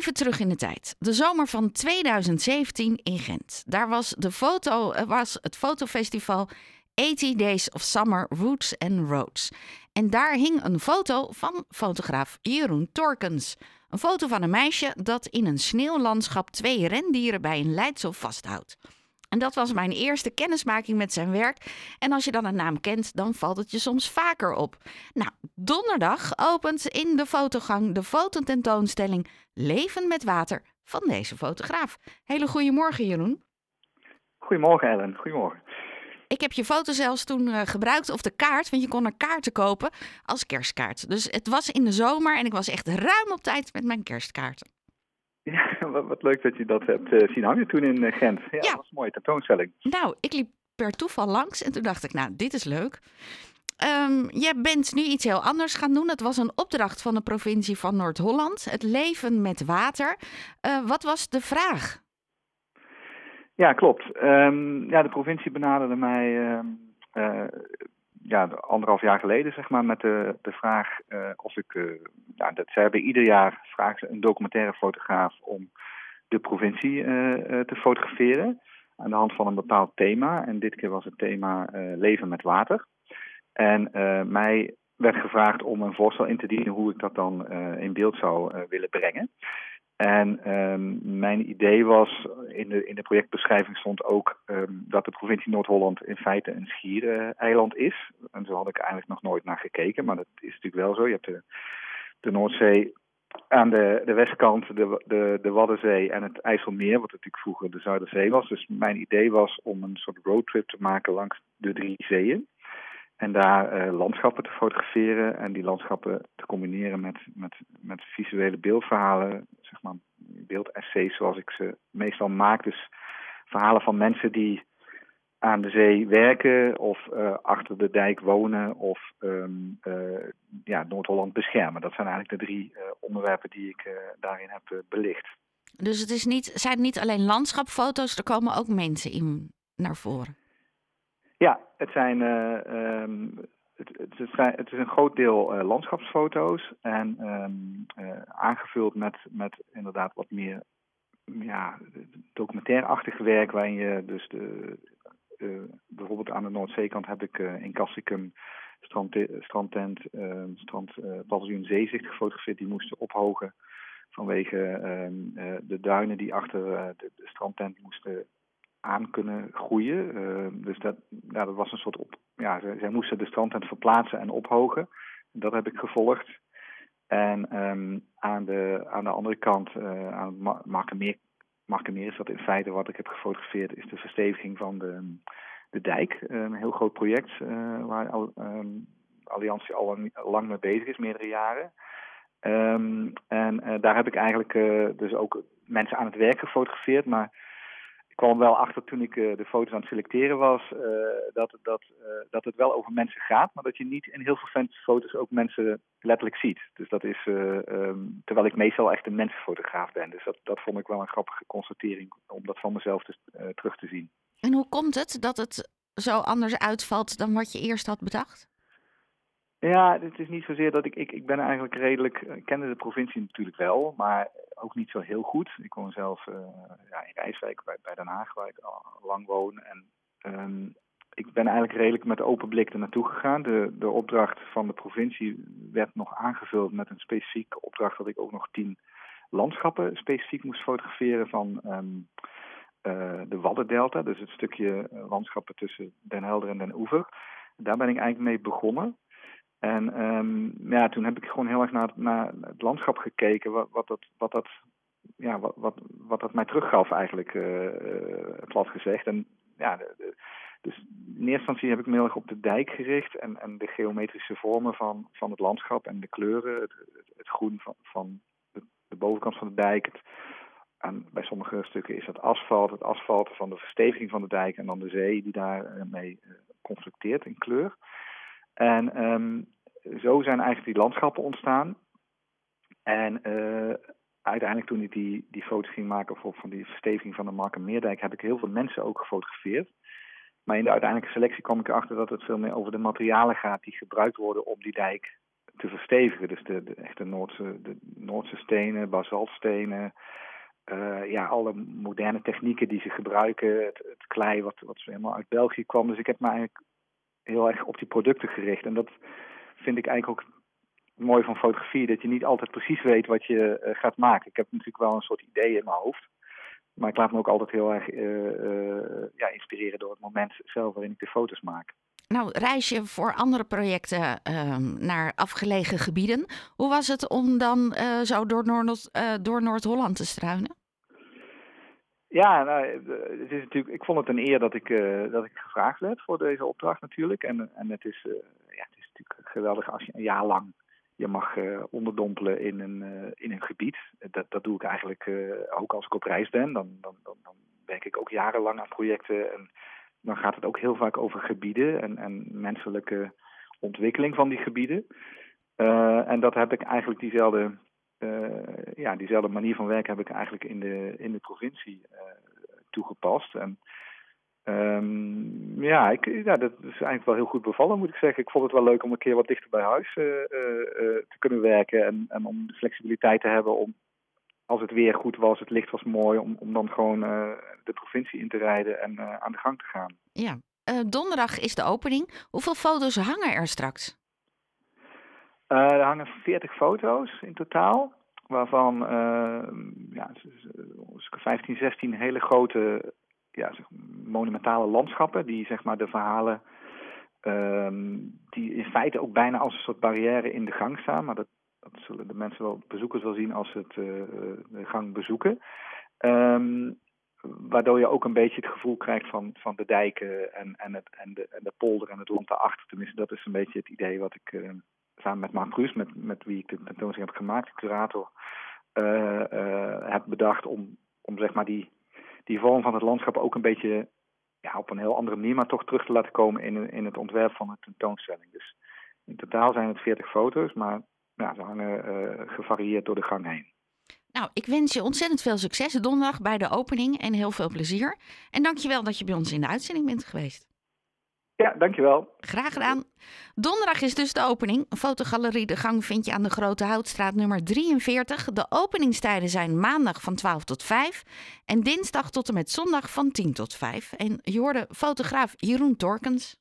Even terug in de tijd. De zomer van 2017 in Gent. Daar was, de foto, eh, was het fotofestival 80 Days of Summer Roots and Roads. En daar hing een foto van fotograaf Jeroen Torkens. Een foto van een meisje dat in een sneeuwlandschap twee rendieren bij een leidsel vasthoudt. En dat was mijn eerste kennismaking met zijn werk. En als je dan een naam kent, dan valt het je soms vaker op. Nou, donderdag opent in de fotogang de fototentoonstelling Leven met Water van deze fotograaf. Hele goedemorgen, Jeroen. Goedemorgen, Ellen. Goedemorgen. Ik heb je foto zelfs toen uh, gebruikt, of de kaart, want je kon er kaarten kopen als kerstkaart. Dus het was in de zomer en ik was echt ruim op tijd met mijn kerstkaarten. Wat, wat leuk dat je dat hebt uh, zien hangen toen in uh, Gent. Ja, ja, dat was een mooie tentoonstelling. Nou, ik liep per toeval langs en toen dacht ik, nou, dit is leuk. Um, jij bent nu iets heel anders gaan doen. Het was een opdracht van de provincie van Noord-Holland. Het leven met water. Uh, wat was de vraag? Ja, klopt. Um, ja, de provincie benaderde mij uh, ja, anderhalf jaar geleden, zeg maar, met de, de vraag uh, of ik. Uh, nou, dat, zij hebben ieder jaar vragen ze een documentaire fotograaf om de provincie uh, te fotograferen. Aan de hand van een bepaald thema. En dit keer was het thema leven met water. En mij werd gevraagd om een voorstel in te dienen hoe ik dat dan in beeld zou willen brengen. En um, mijn idee was, in de, in de projectbeschrijving stond ook um, dat de provincie Noord-Holland in feite een schiereiland is. En zo had ik eigenlijk nog nooit naar gekeken, maar dat is natuurlijk wel zo. Je hebt de, de Noordzee aan de, de westkant, de, de, de Waddenzee en het IJsselmeer, wat natuurlijk vroeger de Zuiderzee was. Dus mijn idee was om een soort roadtrip te maken langs de drie zeeën. En daar uh, landschappen te fotograferen en die landschappen te combineren met, met, met visuele beeldverhalen, zeg maar beeldessays zoals ik ze meestal maak. Dus verhalen van mensen die aan de zee werken of uh, achter de dijk wonen of um, uh, ja, Noord-Holland beschermen. Dat zijn eigenlijk de drie onderwerpen die ik daarin heb belicht. Dus het is niet, zijn niet alleen landschapfoto's, er komen ook mensen in naar voren? Ja, het zijn. Uh, um, het, is, een groot deel uh, landschapsfoto's en um, uh, aangevuld met, met inderdaad wat meer ja, documentairachtig werk, waarin je dus de, bijvoorbeeld aan de Noordzeekant heb ik in Castricum strand, strandtent, ehm, strand paviljoen Zeezicht gefotografeerd, die moesten ophogen vanwege de duinen die achter de strandtent moesten aan kunnen groeien. Uh, dus dat, ja, dat was een soort op. Ja, zij, moesten de strandtent verplaatsen en ophogen. Dat heb ik gevolgd. En um, aan, de, aan de andere kant, uh, aan Markenmeer, is dat in feite wat ik heb gefotografeerd, is de versteviging van de, de dijk. een heel groot project uh, waar um, Alliantie al lang, mee bezig is, meerdere jaren. En daar heb ik eigenlijk dus ook mensen aan het werk gefotografeerd, maar kwam wel achter toen ik uh, de foto's aan het selecteren was, uh, dat, dat, uh, dat het wel over mensen gaat, maar dat je niet in heel veel foto's ook mensen letterlijk ziet. Dus dat is, um, terwijl ik meestal echt een mensenfotograaf ben. Dus dat, dat vond ik wel een grappige constatering om dat van mezelf te, terug te zien. En hoe komt het dat het zo anders uitvalt dan wat je eerst had bedacht? Ja, het is niet zozeer dat ik, ik, ik ben eigenlijk redelijk, ik kende de provincie natuurlijk wel, maar ook niet zo heel goed. Ik woon zelf uh, ja, in Rijswijk bij, bij Den Haag, waar ik al lang woon. En um, ik ben eigenlijk redelijk met open blik er naartoe gegaan. De, de opdracht van de provincie werd nog aangevuld met een specifieke opdracht dat ik ook nog tien landschappen specifiek moest fotograferen van um, uh, de Waddendelta. Dus het stukje landschappen tussen Den Helder en Den Oever. Daar ben ik eigenlijk mee begonnen. En um, ja, toen heb ik gewoon heel erg naar, naar het landschap gekeken, wat, wat, dat, wat, dat, ja, wat, wat, wat dat mij teruggaf eigenlijk, uh, plat gezegd. En ja, dus in eerste instantie heb ik me heel erg op de dijk gericht en, en de geometrische vormen van, van het landschap en de kleuren, het, het, het groen van, van de, bovenkant van de dijk. Het, en bij sommige stukken is dat asfalt, het asfalt van de versteviging van de dijk en dan de zee die daarmee uh, conflicteert in kleur. En um, zo zijn eigenlijk die landschappen ontstaan. En uh, uiteindelijk toen ik die, die foto's ging maken bijvoorbeeld van die versteviging van de Markenmeerdijk, heb ik heel veel mensen ook gefotografeerd. Maar in de uiteindelijke selectie kwam ik erachter dat het veel meer over de materialen gaat die gebruikt worden om die dijk te verstevigen. Dus de, de echte Noordse, de Noordse stenen, basaltstenen, uh, ja, alle moderne technieken die ze gebruiken, het, klei wat, wat helemaal uit België kwam. Dus ik heb me eigenlijk heel erg op die producten gericht. En dat vind ik eigenlijk ook mooi van fotografie, dat je niet altijd precies weet wat je uh, gaat maken. Ik heb natuurlijk wel een soort idee in mijn hoofd. Maar ik laat me ook altijd heel erg uh, ja, inspireren door het moment zelf waarin ik de foto's maak. Nou, reis je voor andere projecten ehm, naar afgelegen gebieden. Hoe was het om dan zo door, Noord, door Noord-Holland te struinen? Ja, nou, het is natuurlijk, ik vond het een eer dat ik, dat ik gevraagd werd voor deze opdracht natuurlijk. En, en het, is, ja, het is natuurlijk geweldig als je een jaar lang je mag onderdompelen in een, in een gebied. Dat, dat doe ik eigenlijk ook als ik op reis ben. Dan, dan, dan, dan denk ik ook jarenlang aan projecten. En dan gaat het ook heel vaak over gebieden en, en menselijke ontwikkeling van die gebieden. en dat heb ik eigenlijk diezelfde, ja, diezelfde manier van werken heb ik eigenlijk in de, in de provincie toegepast. En Um, ja, ik, ja, dat is eigenlijk wel heel goed bevallen, moet ik zeggen. Ik vond het wel leuk om een keer wat dichter bij huis uh, te kunnen werken. En, en om de flexibiliteit te hebben om, als het weer goed was, het licht was mooi, om, om dan gewoon de provincie in te rijden en aan de gang te gaan. Ja, donderdag is de opening. Hoeveel foto's hangen er straks? Er hangen 40 foto's in totaal. Waarvan ja, 15, 16 hele grote ja, monumentale landschappen die zeg maar de verhalen um, die in feite ook bijna als een soort barrière in de gang staan, maar dat, zullen de mensen wel, bezoekers wel zien als ze het, uh, de gang bezoeken. Um, waardoor je ook een beetje het gevoel krijgt van, van de dijken en, en, het, en, de, en de polder en het land daarachter. Tenminste, dat is een beetje het idee wat ik samen met Mark Bruus, met, met wie ik de tentoonstelling heb gemaakt, de curator, uh, heb bedacht om, om zeg maar die die vorm van het landschap ook een beetje ja, op een heel andere manier, maar toch terug te laten komen in, in het ontwerp van de tentoonstelling. Dus in totaal zijn het 40 foto's, maar ja, ze hangen uh, gevarieerd door de gang heen. Nou, ik wens je ontzettend veel succes donderdag bij de opening en heel veel plezier. En dankjewel dat je bij ons in de uitzending bent geweest. Ja, dankjewel. Graag gedaan. Donderdag is dus de opening. Fotogalerie De Gang vind je aan de Grote Houtstraat nummer 43. De openingstijden zijn maandag van 12 tot 5 en dinsdag tot en met zondag van 10 tot 5. En je hoorde fotograaf Jeroen Torkens.